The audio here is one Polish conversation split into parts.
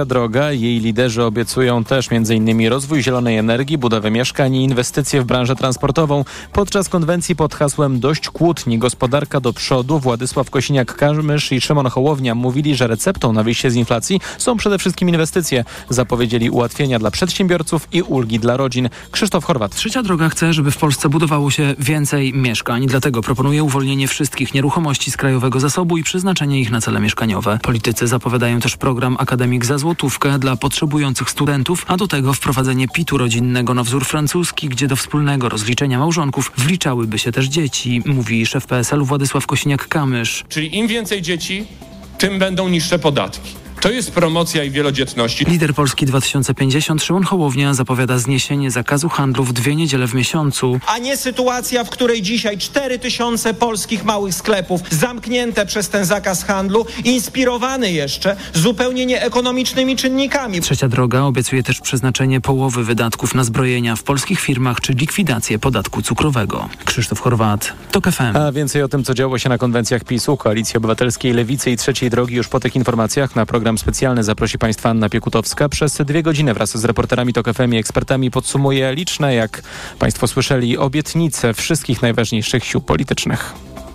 droga. Jej liderzy obiecują też m.in. rozwój zielonej energii, budowę mieszkań i inwestycje w branżę transportową. Podczas konwencji pod hasłem Dość kłótni, gospodarka do przodu Władysław Kosiniak-Kamysz i Szymon Hołownia mówili, że receptą na wyjście z inflacji są przede wszystkim inwestycje. Zapowiedzieli ułatwienia dla przedsiębiorców i ulgi dla rodzin. Krzysztof Chorwat. Trzecia droga chce, żeby w Polsce budowało się więcej mieszkań. Dlatego proponuje uwolnienie wszystkich nieruchomości z krajowego zasobu i przeznaczenie ich na cele mieszkaniowe. Politycy zapowiadają też program Akademik za złotówkę dla potrzebujących studentów, a do tego wprowadzenie PIT-u rodzinnego na wzór francuski, gdzie do wspólnego rozliczenia małżonków wliczałyby się też dzieci, mówi szef PSL-u Władysław Kosiniak-Kamysz. Czyli im więcej dzieci, tym będą niższe podatki. To jest promocja i wielodzietności. Lider Polski 2050 Szymon Hołownia zapowiada zniesienie zakazu handlu w dwie niedziele w miesiącu. A nie sytuacja, w której dzisiaj 4 tysiące polskich małych sklepów zamknięte przez ten zakaz handlu, inspirowany jeszcze zupełnie nieekonomicznymi czynnikami. Trzecia droga obiecuje też przeznaczenie połowy wydatków na zbrojenia w polskich firmach czy likwidację podatku cukrowego. Krzysztof Chorwat, TOK FM. A więcej o tym, co działo się na konwencjach PiSu, Koalicji Obywatelskiej, Lewicy i Trzeciej Drogi już po tych informacjach na program specjalny zaprosi Państwa Anna Piekutowska. Przez dwie godziny wraz z reporterami TOK FM i ekspertami podsumuje liczne, jak Państwo słyszeli, obietnice wszystkich najważniejszych sił politycznych.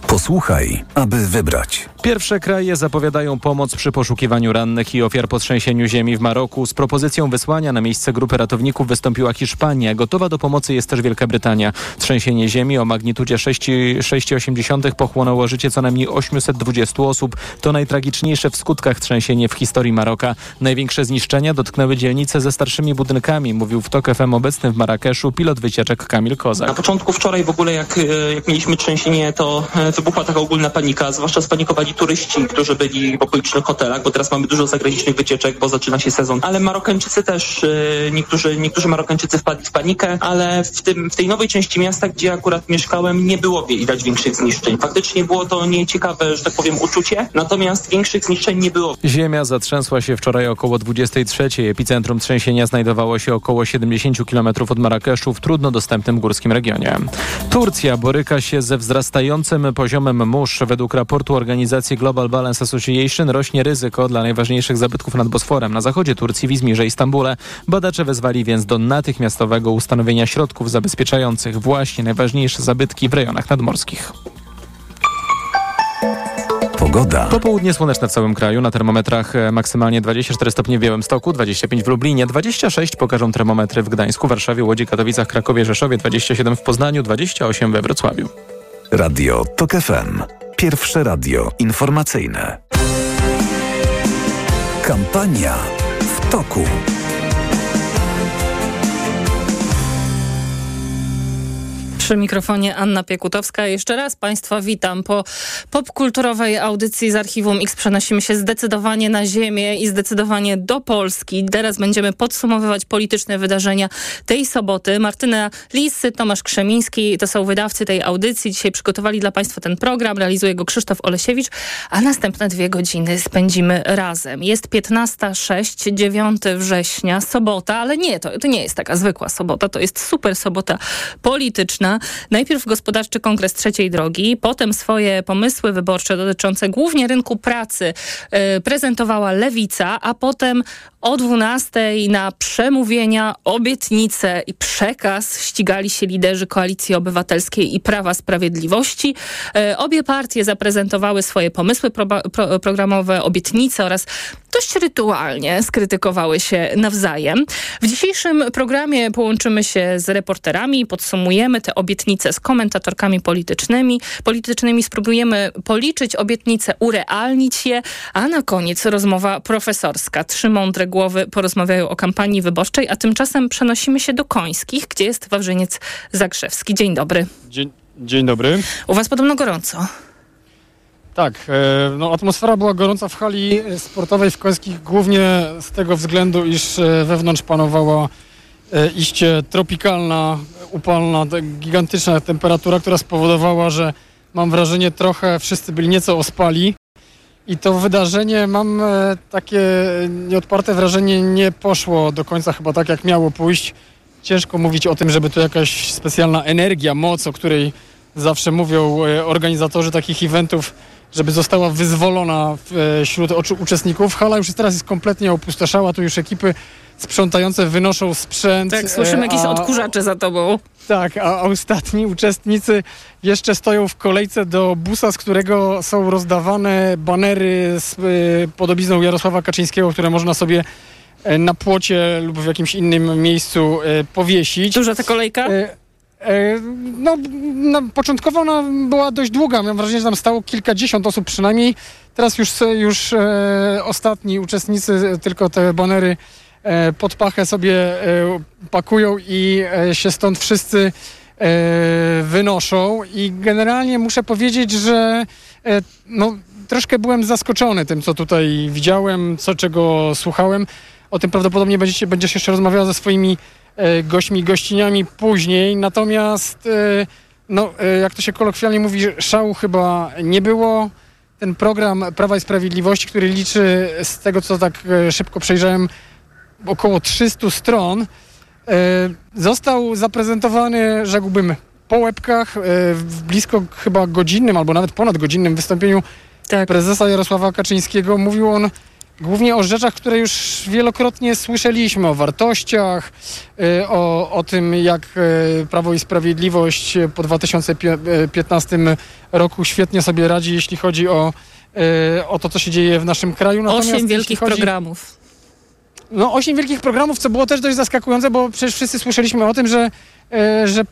Posłuchaj, aby wybrać. Pierwsze kraje zapowiadają pomoc przy poszukiwaniu rannych i ofiar po trzęsieniu ziemi w Maroku. Z propozycją wysłania na miejsce grupy ratowników wystąpiła Hiszpania. Gotowa do pomocy jest też Wielka Brytania. Trzęsienie ziemi o magnitudzie 6,8 pochłonęło życie co najmniej 820 osób. To najtragiczniejsze w skutkach trzęsienie w historii Maroka. Największe zniszczenia dotknęły dzielnice ze starszymi budynkami, mówił w TOK FM obecny w Marrakeszu pilot wycieczek Kamil Kozak. Na początku wczoraj w ogóle jak, jak mieliśmy trzęsienie, to wybuchła taka ogólna panika, zwłaszcza spanikowali turyści, którzy byli w okolicznych hotelach, bo teraz mamy dużo zagranicznych wycieczek, bo zaczyna się sezon. Ale Marokańczycy też, niektórzy, niektórzy Marokańczycy wpadli w panikę, ale w, tym, w tej nowej części miasta, gdzie akurat mieszkałem, nie było widać większych zniszczeń. Faktycznie było to nieciekawe, że tak powiem, uczucie, natomiast większych zniszczeń nie było. Ziemia zatrzęsła się wczoraj około 23. Epicentrum trzęsienia znajdowało się około 70 km od Marrakeszu w trudno dostępnym górskim regionie. Turcja boryka się ze wzrastającym poziomem mórz. Według raportu organizacji Global Balance Association rośnie ryzyko dla najważniejszych zabytków nad Bosforem na zachodzie Turcji, w Izmirze i Stambule. Badacze wezwali więc do natychmiastowego ustanowienia środków zabezpieczających właśnie najważniejsze zabytki w rejonach nadmorskich. Pogoda. Popołudnie słoneczne w całym kraju. Na termometrach maksymalnie 24 stopnie w Białymstoku, 25 w Lublinie, 26 pokażą termometry w Gdańsku, Warszawie, Łodzi, Katowicach, Krakowie, Rzeszowie, 27 w Poznaniu, 28 we Wrocławiu. Radio TOK FM. Pierwsze radio informacyjne. Kampania w toku. Przy mikrofonie Anna Piekutowska. Jeszcze raz Państwa witam. Po popkulturowej audycji z Archiwum X przenosimy się zdecydowanie na ziemię i zdecydowanie do Polski. Teraz będziemy podsumowywać polityczne wydarzenia tej soboty. Martyna Lisy, Tomasz Krzemiński to są wydawcy tej audycji. Dzisiaj przygotowali dla Państwa ten program. Realizuje go Krzysztof Olesiewicz, a następne dwie godziny spędzimy razem. Jest 15.06, 9 września, sobota, ale nie, to, to nie jest taka zwykła sobota. To jest super sobota polityczna. Najpierw Gospodarczy Kongres Trzeciej Drogi, potem swoje pomysły wyborcze dotyczące głównie rynku pracy yy, prezentowała Lewica, a potem o 12 na przemówienia, obietnice i przekaz ścigali się liderzy Koalicji Obywatelskiej i Prawa Sprawiedliwości. Yy, obie partie zaprezentowały swoje pomysły pro, pro, programowe, obietnice oraz dość rytualnie skrytykowały się nawzajem. W dzisiejszym programie połączymy się z reporterami, podsumujemy te obietnice z komentatorkami politycznymi. Politycznymi spróbujemy policzyć obietnice, urealnić je, a na koniec rozmowa profesorska. Trzy mądre głowy porozmawiają o kampanii wyborczej, a tymczasem przenosimy się do Końskich, gdzie jest Wawrzyniec Zagrzewski. Dzień dobry. Dzień, dzień dobry. U was podobno gorąco. Tak, no, atmosfera była gorąca w hali sportowej w Końskich głównie z tego względu, iż wewnątrz panowała iście tropikalna, upalna, gigantyczna temperatura, która spowodowała, że mam wrażenie trochę wszyscy byli nieco ospali. I to wydarzenie, mam takie nieodparte wrażenie, nie poszło do końca chyba tak, jak miało pójść. Ciężko mówić o tym, żeby to jakaś specjalna energia, moc, o której zawsze mówią organizatorzy takich eventów, żeby została wyzwolona wśród uczestników. Hala już teraz jest kompletnie opustoszała, tu już ekipy sprzątające wynoszą sprzęt. Tak, słyszymy jakieś a, odkurzacze za tobą. Tak, a ostatni uczestnicy jeszcze stoją w kolejce do busa, z którego są rozdawane banery z y, podobizną Jarosława Kaczyńskiego, które można sobie e, na płocie lub w jakimś innym miejscu powiesić. Duża ta kolejka? Y, no, początkowo ona była dość długa. Mam wrażenie, że tam stało kilkadziesiąt osób przynajmniej. Teraz już, już e, ostatni uczestnicy tylko te banery E, pod pachę sobie e, pakują i e, się stąd wszyscy wynoszą. I generalnie muszę powiedzieć, że no, troszkę byłem zaskoczony tym, co tutaj widziałem, co czego słuchałem. O tym prawdopodobnie będziecie, będziesz jeszcze rozmawiała ze swoimi gośćmi, gościniami później. Natomiast, no, jak to się kolokwialnie mówi, szału chyba nie było. Ten program Prawa i Sprawiedliwości, który liczy z tego, co tak szybko przejrzałem, około 300 stron, e, został zaprezentowany, rzekłbym, po łebkach e, w blisko chyba godzinnym albo nawet ponad godzinnym wystąpieniu tak. prezesa Jarosława Kaczyńskiego. Mówił on głównie o rzeczach, które już wielokrotnie słyszeliśmy, o wartościach, e, o, o tym, jak Prawo i Sprawiedliwość po 2015 roku świetnie sobie radzi, jeśli chodzi o, o to, co się dzieje w naszym kraju. Natomiast Osiem wielkich chodzi... programów. No, osiem wielkich programów, co było też dość zaskakujące, bo przecież wszyscy słyszeliśmy o tym, że, że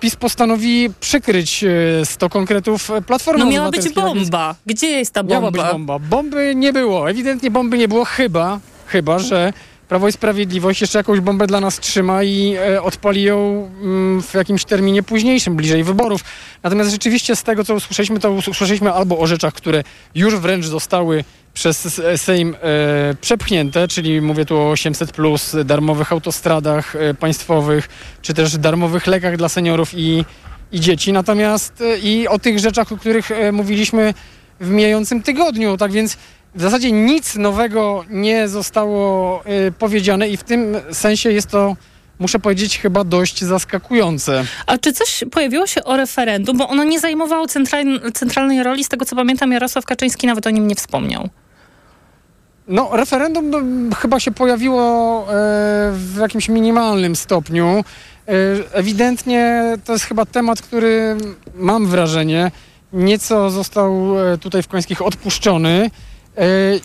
PiS postanowi przykryć 100 e, konkretów Platformy No miała być bomba. Gdzie jest ta bomba? Miała być bomba. Bomby nie było. Ewidentnie bomby nie było, chyba, chyba, że Prawo i Sprawiedliwość jeszcze jakąś bombę dla nas trzyma i e, odpali ją mm, w jakimś terminie późniejszym, bliżej wyborów. Natomiast rzeczywiście z tego, co usłyszeliśmy, to usłyszeliśmy albo o rzeczach, które już wręcz zostały przez Sejm e, przepchnięte, czyli mówię tu o 800, plus, darmowych autostradach e, państwowych, czy też darmowych lekach dla seniorów i, i dzieci. Natomiast e, i o tych rzeczach, o których e, mówiliśmy w mijającym tygodniu. Tak więc w zasadzie nic nowego nie zostało e, powiedziane i w tym sensie jest to muszę powiedzieć, chyba dość zaskakujące. A czy coś pojawiło się o referendum? Bo ono nie zajmowało centralnej roli. Z tego co pamiętam, Jarosław Kaczyński nawet o nim nie wspomniał. No, referendum chyba się pojawiło e, w jakimś minimalnym stopniu. E, ewidentnie to jest chyba temat, który mam wrażenie nieco został e, tutaj w Końskich odpuszczony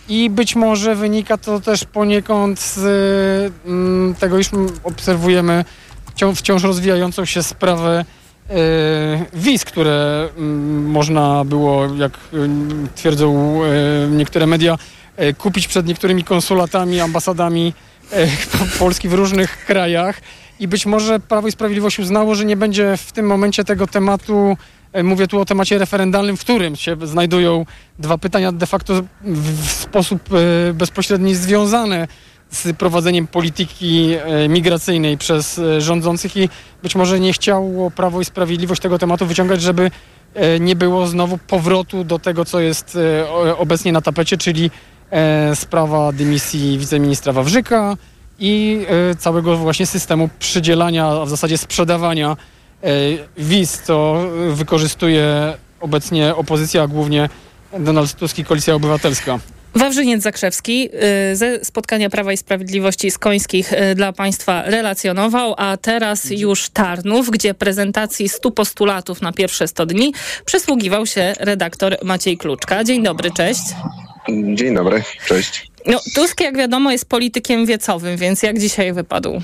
i być może wynika to też poniekąd z mm, tego, iż obserwujemy wciąż rozwijającą się sprawę wiz, które mm, można było, jak twierdzą niektóre media, E, kupić przed niektórymi konsulatami, ambasadami e, Polski w różnych krajach. I być może Prawo i Sprawiedliwość uznało, że nie będzie w tym momencie tego tematu, e, mówię tu o temacie referendalnym, w którym się znajdują dwa pytania de facto w sposób bezpośredni związane z prowadzeniem polityki migracyjnej przez rządzących i być może nie chciało Prawo i Sprawiedliwość tego tematu wyciągać, żeby nie było znowu powrotu do tego, co jest obecnie na tapecie, czyli e, sprawa dymisji wiceministra Wawrzyka i e, całego właśnie systemu przydzielania, a w zasadzie sprzedawania e, wiz, co wykorzystuje obecnie opozycja, a głównie Donald Tusk i Koalicja Obywatelska. Wawrzyniec Zakrzewski y, ze spotkania Prawa i Sprawiedliwości z Końskich y, dla Państwa relacjonował, a teraz już Tarnów, gdzie prezentacji 100 postulatów na pierwsze 100 dni przysługiwał się redaktor Maciej Kluczka. Dzień dobry, cześć. Dzień dobry, cześć. No, Tusk, jak wiadomo, jest politykiem wiecowym, więc jak dzisiaj wypadł?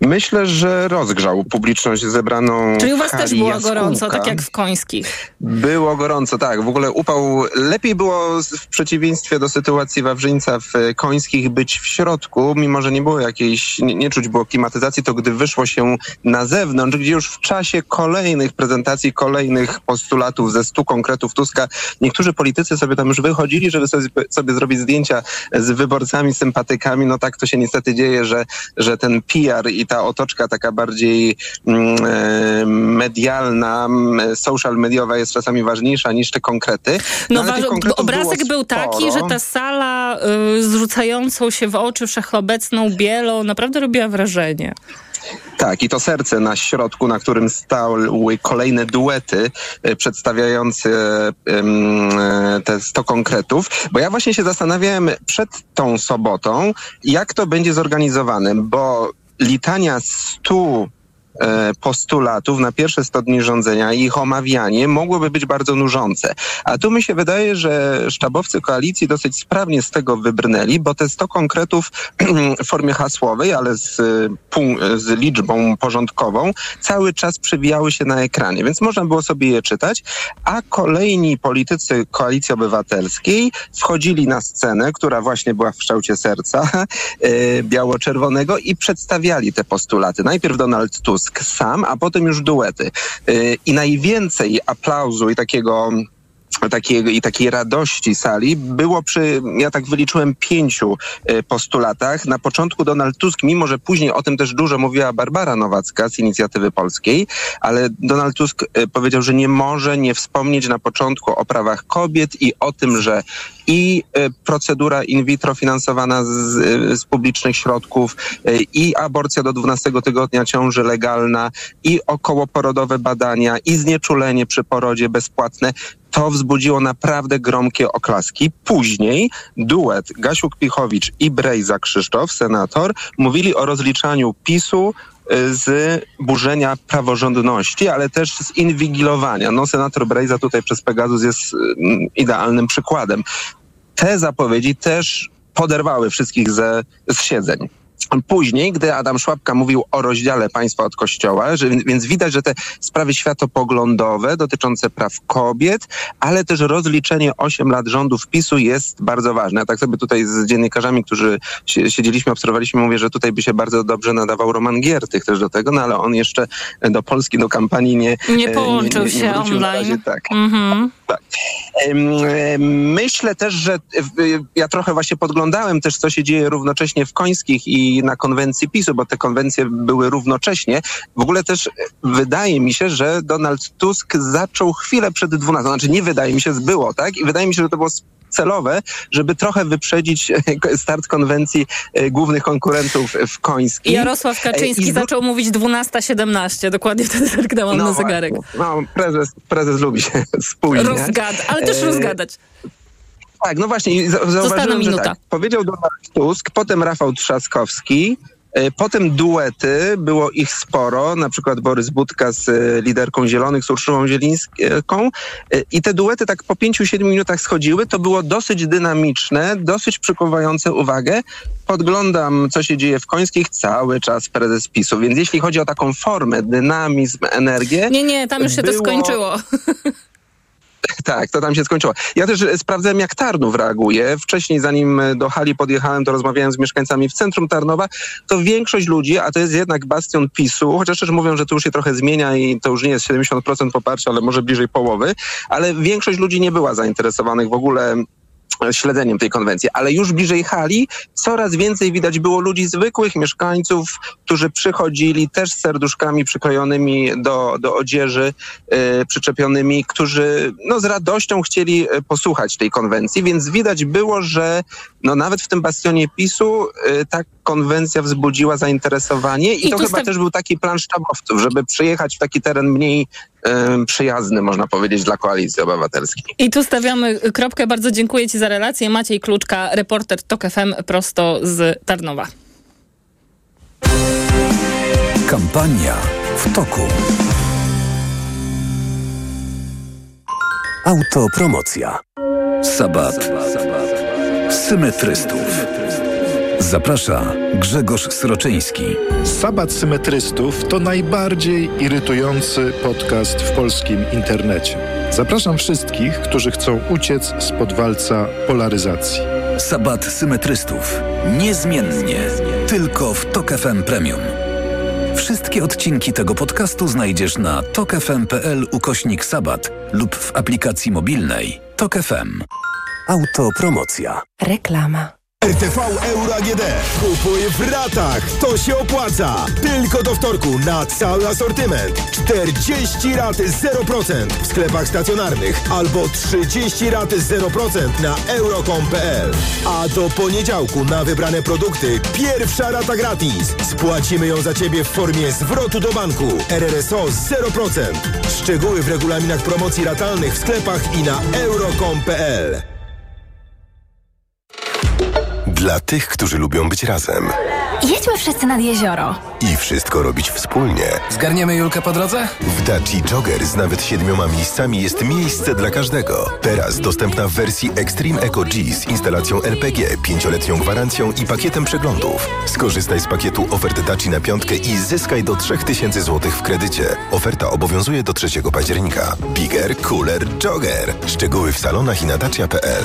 Myślę, że rozgrzał publiczność zebraną. Czyli u was też było gorąco, tak jak w końskich. Było gorąco, tak. W ogóle upał. Lepiej było w przeciwieństwie do sytuacji Wawrzyńca w końskich być w środku, mimo że nie było jakiejś, nie, nie czuć było klimatyzacji, to gdy wyszło się na zewnątrz, gdzie już w czasie kolejnych prezentacji, kolejnych postulatów ze stu konkretów Tuska, niektórzy politycy sobie tam już wychodzili, żeby sobie, sobie zrobić zdjęcia z wyborcami, sympatykami. No tak to się niestety dzieje, że, że ten PR i ta otoczka taka bardziej mm, e, medialna, social mediowa jest czasami ważniejsza niż te konkrety. No, no obrazek był taki, że ta sala y, zrzucającą się w oczy wszechobecną bielą naprawdę robiła wrażenie. Tak, i to serce na środku, na którym stały kolejne duety e, przedstawiające e, te 100 konkretów, bo ja właśnie się zastanawiałem przed tą sobotą, jak to będzie zorganizowane, bo litania 100 E, postulatów na pierwsze 100 dni rządzenia i ich omawianie mogłoby być bardzo nużące. A tu mi się wydaje, że sztabowcy koalicji dosyć sprawnie z tego wybrnęli, bo te 100 konkretów w formie hasłowej, ale z, z liczbą porządkową, cały czas przewijały się na ekranie, więc można było sobie je czytać, a kolejni politycy Koalicji Obywatelskiej wchodzili na scenę, która właśnie była w kształcie serca e, biało-czerwonego i przedstawiali te postulaty. Najpierw Donald Tusk, Tusk sam, a potem już duety. Y, I najwięcej aplauzu i takiego takiej, i takiej radości sali było przy, ja tak wyliczyłem, pięciu y, postulatach. Na początku Donald Tusk, mimo że później o tym też dużo mówiła Barbara Nowacka z Inicjatywy Polskiej, ale Donald Tusk y, powiedział, że nie może nie wspomnieć na początku o prawach kobiet i o tym, że i y, procedura in vitro finansowana z, z publicznych środków, i aborcja do 12 tygodnia ciąży legalna, i okołoporodowe badania, i znieczulenie przy porodzie bezpłatne to wzbudziło naprawdę gromkie oklaski. Później duet Gasiuk-Pichowicz i Brejza Krzysztof, senator, mówili o rozliczaniu PiSu y, z burzenia praworządności, ale też z inwigilowania. No, senator Brejza tutaj przez Pegasus jest mm, idealnym przykładem. Te zapowiedzi też poderwały wszystkich ze, z siedzeń. Później, gdy Adam Szłapka mówił o rozdziale państwa od kościoła, że, więc widać, że te sprawy światopoglądowe dotyczące praw kobiet, ale też rozliczenie 8 lat rządów PiSu jest bardzo ważne. Ja tak sobie tutaj z dziennikarzami, którzy siedzieliśmy, obserwowaliśmy, mówię, że tutaj by się bardzo dobrze nadawał Roman Giertych też do tego, no ale on jeszcze do Polski, do kampanii nie... Nie połączył nie, nie, nie się online. Razie, tak. Mm-hmm. tak. Myślę też, że ja trochę właśnie podglądałem też, co się dzieje równocześnie w Końskich i na konwencji PiSu, bo te konwencje były równocześnie. W ogóle też wydaje mi się, że Donald Tusk zaczął chwilę przed 12, znaczy nie wydaje mi się, było, tak? I wydaje mi się, że to było celowe, żeby trochę wyprzedzić start konwencji e, głównych konkurentów w Końskim. Jarosław Kaczyński I... zaczął mówić 12.17, dokładnie wtedy zerknęłam no, na zegarek. No, prezes, prezes lubi się spóźniać. Rozgad, ale też e, rozgadać. Tak, no właśnie, zauważyłem, że tak, powiedział Donald Tusk, potem Rafał Trzaskowski, e, Potem duety, było ich sporo, na przykład Borys Budka z e, liderką Zielonych, z Urszulą Zielińską. E, I te duety tak po 5-7 minutach schodziły. To było dosyć dynamiczne, dosyć przykuwające uwagę. Podglądam, co się dzieje w Końskich, cały czas prezes PiSu. Więc jeśli chodzi o taką formę, dynamizm, energię... Nie, nie, tam już się było... to skończyło. Tak, to tam się skończyło. Ja też e, sprawdzałem, jak Tarnów reaguje. Wcześniej, zanim e, do hali podjechałem, to rozmawiałem z mieszkańcami w centrum Tarnowa, to większość ludzi, a to jest jednak bastion PiSu, chociaż też mówią, że to już się trochę zmienia i to już nie jest 70% poparcia, ale może bliżej połowy, ale większość ludzi nie była zainteresowanych w ogóle śledzeniem tej konwencji, ale już bliżej hali coraz więcej widać było ludzi zwykłych, mieszkańców, którzy przychodzili też z serduszkami przyklejonymi do, do odzieży, yy, przyczepionymi, którzy no, z radością chcieli e, posłuchać tej konwencji, więc widać było, że no, nawet w tym bastionie PiSu yy, ta konwencja wzbudziła zainteresowanie i, I to chyba też był taki plan sztabowców, żeby przyjechać w taki teren mniej przyjazny, można powiedzieć, dla Koalicji Obywatelskiej. I tu stawiamy kropkę. Bardzo dziękuję Ci za relację. Maciej Kluczka, reporter TOK FM prosto z Tarnowa. Kampania w toku. Autopromocja. Sabat. Symetrystów. Zaprasza Grzegorz Sroczyński. Sabat Symetrystów to najbardziej irytujący podcast w polskim internecie. Zapraszam wszystkich, którzy chcą uciec spod walca polaryzacji. Sabat Symetrystów. Niezmiennie. Tylko w Tok FM Premium. Wszystkie odcinki tego podcastu znajdziesz na tokefm.pl ukośnik sabat lub w aplikacji mobilnej Tok FM. Autopromocja. Reklama. RTV Euro AGD. Kupuj w ratach. To się opłaca. Tylko do wtorku na cały asortyment. 40 rat 0% w sklepach stacjonarnych albo 30 rat 0% na euro.com.pl. A do poniedziałku na wybrane produkty pierwsza rata gratis. Spłacimy ją za Ciebie w formie zwrotu do banku. RRSO 0%. Szczegóły w regulaminach promocji ratalnych w sklepach i na euro.com.pl. Dla tych, którzy lubią być razem. Jedźmy wszyscy nad jezioro. I wszystko robić wspólnie. Zgarniemy Julkę po drodze? W Daci Jogger z nawet siedmioma miejscami jest miejsce dla każdego. Teraz dostępna w wersji Extreme Eco G z instalacją LPG, pięcioletnią gwarancją i pakietem przeglądów. Skorzystaj z pakietu ofert Daci na piątkę i zyskaj do 3000 zł w kredycie. Oferta obowiązuje do 3 października. Bigger, cooler, jogger. Szczegóły w salonach i na dacia.pl.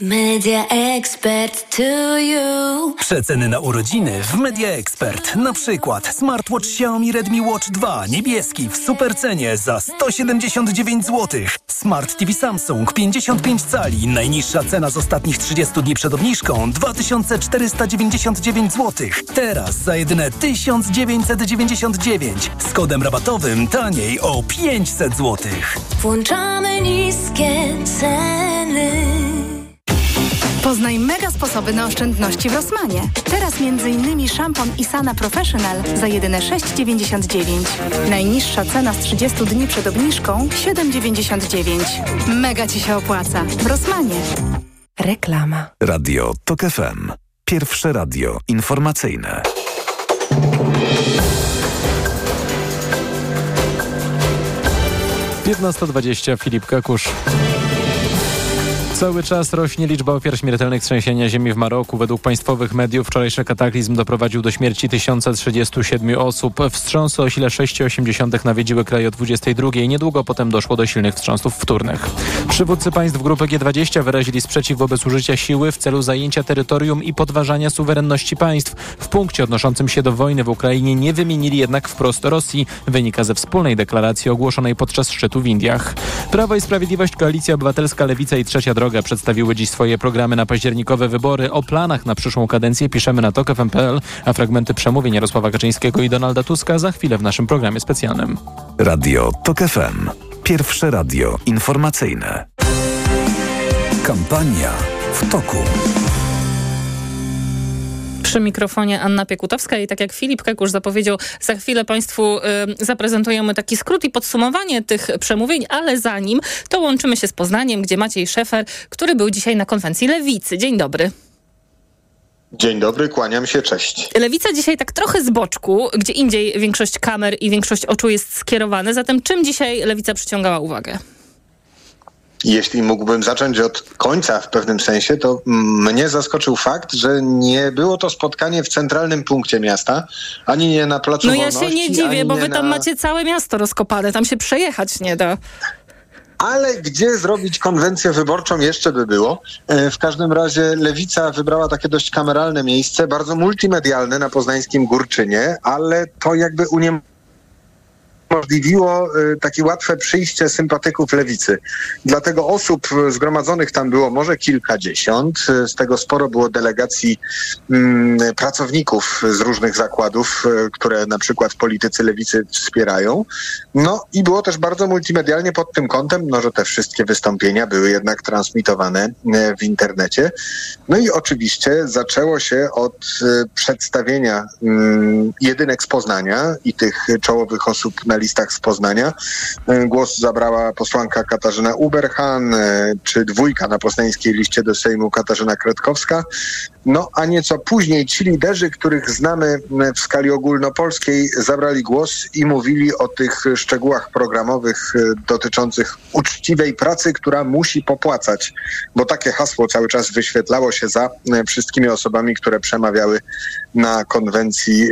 Media Expert to you. Przeceny na urodziny w Media Expert. Na przykład smartwatch Xiaomi Redmi Watch 2 niebieski w supercenie za 179 zł. Smart TV Samsung 55 cali. Najniższa cena z ostatnich 30 dni przed obniżką 2499 zł. Teraz za jedyne 1999. Z kodem rabatowym taniej o 500 zł. Włączamy niskie Poznaj mega sposoby na oszczędności w Rosmanie. Teraz m.in. szampon Isana Professional za jedyne 6,99. Najniższa cena z 30 dni przed obniżką 7,99. Mega Ci się opłaca. W Rosmanie. Reklama. Radio TOK FM. Pierwsze radio informacyjne. Piętnasta dwadzieścia Filip Kakusz. Cały czas rośnie liczba ofiar śmiertelnych trzęsienia ziemi w Maroku. Według państwowych mediów wczorajszy kataklizm doprowadził do śmierci 1037 osób. Wstrząsy o sile 6,8 nawiedziły kraj o 22. Niedługo potem doszło do silnych wstrząsów wtórnych. Przywódcy państw grupy G20 wyrazili sprzeciw wobec użycia siły w celu zajęcia terytorium i podważania suwerenności państw. W punkcie odnoszącym się do wojny w Ukrainie nie wymienili jednak wprost Rosji. Wynika ze wspólnej deklaracji ogłoszonej podczas szczytu w Indiach. Prawo i Sprawiedliwość, Koalicja Obywatelska, Lewica i Trzecia Droga Droga przedstawiły dziś swoje programy na październikowe wybory. O planach na przyszłą kadencję piszemy na tok.fm.pl, a fragmenty przemówień Jarosława Kaczyńskiego i Donalda Tuska za chwilę w naszym programie specjalnym. Radio TOK FM. Pierwsze radio informacyjne. Kampania w toku. Przy mikrofonie Anna Piekutowska i tak jak Filip Kekusz zapowiedział, za chwilę Państwu y, zaprezentujemy taki skrót i podsumowanie tych przemówień, ale zanim to łączymy się z Poznaniem, gdzie Maciej Szefer, który był dzisiaj na konwencji Lewicy. Dzień dobry. Dzień dobry, kłaniam się, cześć. Lewica dzisiaj tak trochę z boczku, gdzie indziej większość kamer i większość oczu jest skierowane. Zatem czym dzisiaj Lewica przyciągała uwagę? Jeśli mógłbym zacząć od końca w pewnym sensie, to mnie zaskoczył fakt, że nie było to spotkanie w centralnym punkcie miasta, ani nie na placu No ja się nie dziwię, bo wy tam na... macie całe miasto rozkopane, tam się przejechać nie da. Ale gdzie zrobić konwencję wyborczą jeszcze by było. E, W każdym razie Lewica wybrała takie dość kameralne miejsce, bardzo multimedialne na poznańskim Górczynie, ale to jakby uniem umożliwiło y, takie łatwe przyjście sympatyków lewicy. Dlatego osób zgromadzonych tam było może kilkadziesiąt. Z tego sporo było delegacji mm, pracowników z różnych zakładów, y, które na przykład politycy lewicy wspierają. No i było też bardzo multimedialnie pod tym kątem, no, że te wszystkie wystąpienia były jednak transmitowane y, w internecie. No i oczywiście zaczęło się od przedstawienia mm, jedynek z Poznania i tych czołowych osób na listach z Poznania. Y, Głos zabrała posłanka Katarzyna Uberhan, y, czy dwójka na poznańskiej liście do Sejmu Katarzyna Kretkowska. No a nieco później ci liderzy, których znamy y, w skali ogólnopolskiej, zabrali głos i mówili o tych szczegółach programowych dotyczących uczciwej pracy, która musi popłacać, bo takie hasło cały czas wyświetlało się za wszystkimi osobami, które przemawiały na konwencji